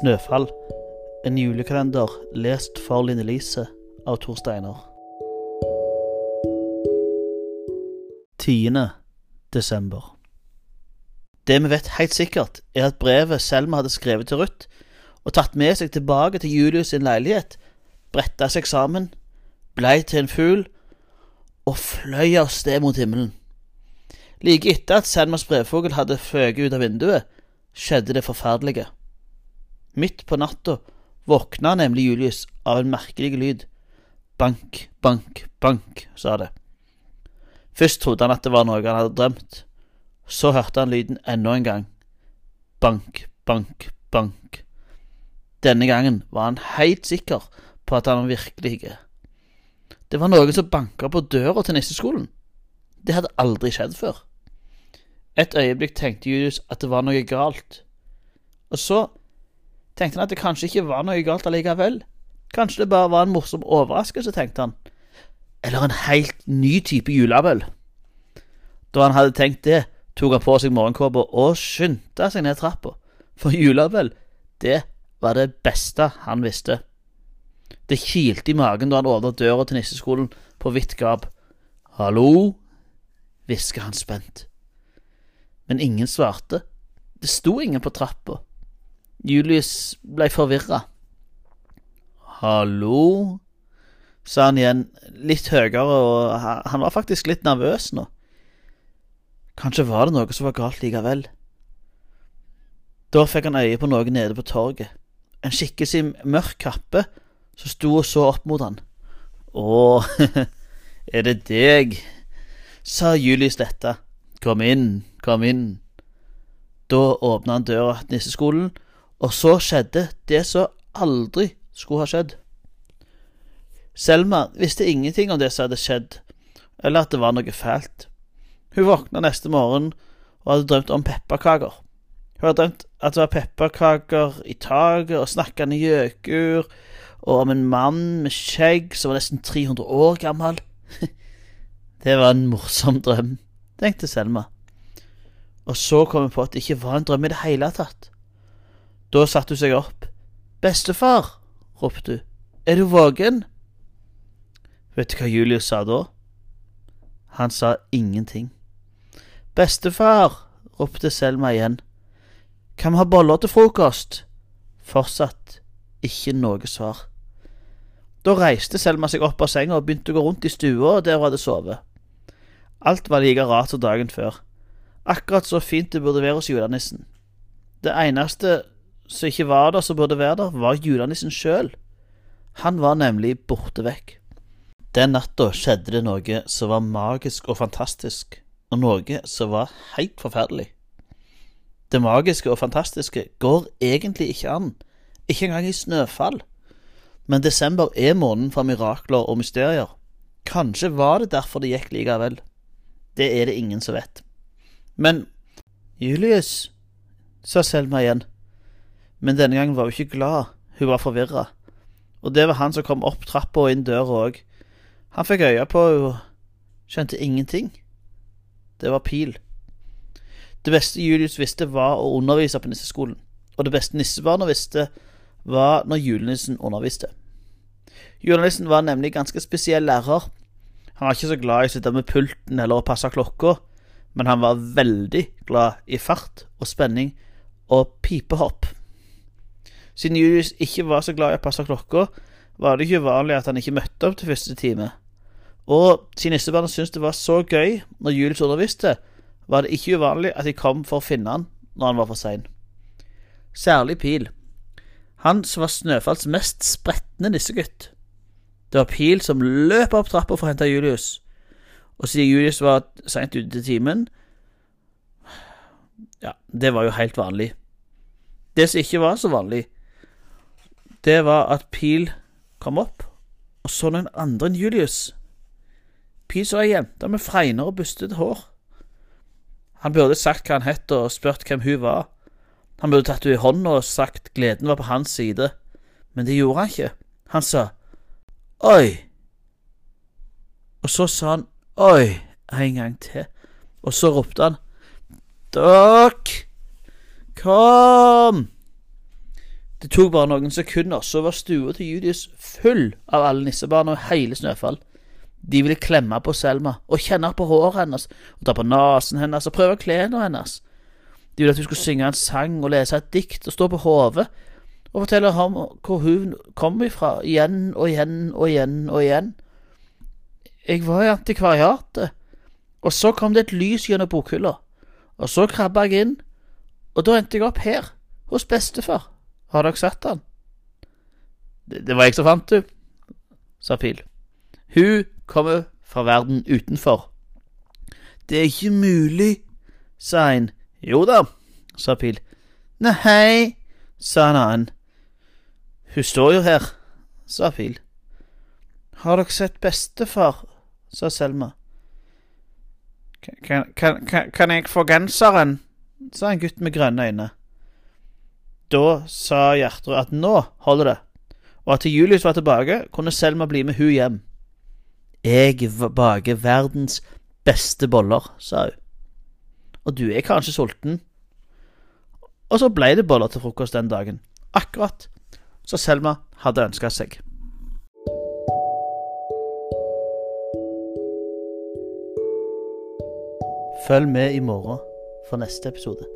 Snøfall. En julekalender lest for Line Lise av Tor Steiner. 10. desember. Det vi vet helt sikkert, er at brevet Selma hadde skrevet til Ruth, og tatt med seg tilbake til Julius sin leilighet, bretta seg sammen, blei til en fugl og fløy av sted mot himmelen. Like etter at Selmas brevfugl hadde føket ut av vinduet, skjedde det forferdelige. Midt på natta våkna nemlig Julius av en merkelig lyd. Bank, bank, bank, sa det. Først trodde han at det var noe han hadde drømt. Så hørte han lyden enda en gang. Bank, bank, bank. Denne gangen var han helt sikker på at han var virkelig. Det var noen som banka på døra til nisseskolen. Det hadde aldri skjedd før. Et øyeblikk tenkte Julius at det var noe galt, og så tenkte han at det kanskje ikke var noe galt allikevel. Kanskje det bare var en morsom overraskelse, tenkte han. Eller en helt ny type juleabel. Da han hadde tenkt det, tok han på seg morgenkåpa og skyndte seg ned trappa, for juleabel, det var det beste han visste. Det kilte i magen da han åpnet døra til nisseskolen på vidt gap. Hallo? hvisket han spent. Men ingen svarte. Det sto ingen på trappa. Julius ble forvirra. Hallo? sa han igjen, litt høyere, og han var faktisk litt nervøs nå. Kanskje var det noe som var galt likevel. Da fikk han øye på noe nede på torget. En skikkelse i mørk kappe som sto og så opp mot han. Å, er det deg? sa Julius letta. Kom inn, kom inn. Da åpna han døra til nisseskolen, og så skjedde det som aldri skulle ha skjedd. Selma visste ingenting om det som hadde skjedd, eller at det var noe fælt. Hun våkna neste morgen og hadde drømt om pepperkaker. Hun hadde drømt at det var pepperkaker i taket og snakkende gjøkur, og om en mann med skjegg som var nesten 300 år gammel. det var en morsom drøm tenkte Selma. Og så kom hun på at det ikke var en drøm i det hele tatt. Da satte hun seg opp. Bestefar, ropte hun, er du våken? Vet du hva Julius sa da? Han sa ingenting. Bestefar, ropte Selma igjen, kan vi ha boller til frokost? Fortsatt ikke noe svar. Da reiste Selma seg opp av senga og begynte å gå rundt i stua der hun hadde sovet. Alt var like rart som dagen før. Akkurat så fint det burde være hos julenissen. Det eneste som ikke var der som burde være der, var julenissen sjøl. Han var nemlig borte vekk. Den natta skjedde det noe som var magisk og fantastisk, og noe som var helt forferdelig. Det magiske og fantastiske går egentlig ikke an, ikke engang i snøfall. Men desember er måneden for mirakler og mysterier. Kanskje var det derfor det gikk likevel. Det er det ingen som vet. Men Julius, sa Selma igjen. Men denne gangen var hun ikke glad, hun var forvirra. Og det var han som kom opp trappa og inn døra òg. Han fikk øye på henne skjønte ingenting. Det var pil. Det beste Julius visste, var å undervise på nisseskolen. Og det beste nissebarna visste, var når julenissen underviste. Julenissen var nemlig ganske spesiell lærer, han var ikke så glad i å sitte med pulten eller å passe klokka, men han var veldig glad i fart og spenning og pipehopp. Siden Julius ikke var så glad i å passe klokka, var det ikke uvanlig at han ikke møtte opp til første time. Og siden nissebarna syntes det var så gøy når Julius underviste, var det ikke uvanlig at de kom for å finne han når han var for sein. Særlig Pil. Han som var Snøfalls mest spretne nissegutt. Det var Pil som løp opp trappa for å hente Julius. Og siden Julius var seint ute til timen Ja, det var jo helt vanlig. Det som ikke var så vanlig, det var at Pil kom opp og så noen andre enn Julius. Pil så ei jente med fregner og bustete hår. Han burde sagt hva han het og spurt hvem hun var. Han burde tatt henne i hånda og sagt gleden var på hans side, men det gjorde han ikke. Han sa Oi. Og så sa han oi en gang til. Og så ropte han Dokk, kom! Det tok bare noen sekunder, så var stua til Julius full av alle nissebarna og hele Snøfall. De ville klemme på Selma og kjenne på håret hennes og ta på nesen hennes og prøve klærne hennes. De ville at hun skulle synge en sang og lese et dikt og stå på hodet og fortelle ham hvor hun kom ifra, igjen og igjen og igjen og igjen. Jeg var i antikvariatet, og så kom det et lys gjennom bokhylla, og så krabba jeg inn, og da endte jeg opp her, hos bestefar. Har dere sett han? Det, det var jeg som fant du, sa Pil. Hun kommer fra verden utenfor. Det er ikke mulig, sa en. Jo da, sa Pil. Nei, sa en annen. Hun står jo her, sa Pil. Har dere sett bestefar? sa Selma. Kan, kan, kan, kan jeg få genseren? sa en gutt med grønne øyne. Da sa Gjertrud at nå holder det, og at til Julius var tilbake, kunne Selma bli med hun hjem. Jeg baker verdens beste boller, sa hun. Og du er kanskje sulten? Og så ble det boller til frokost den dagen, akkurat som Selma hadde ønska seg. Følg med i morgen for neste episode.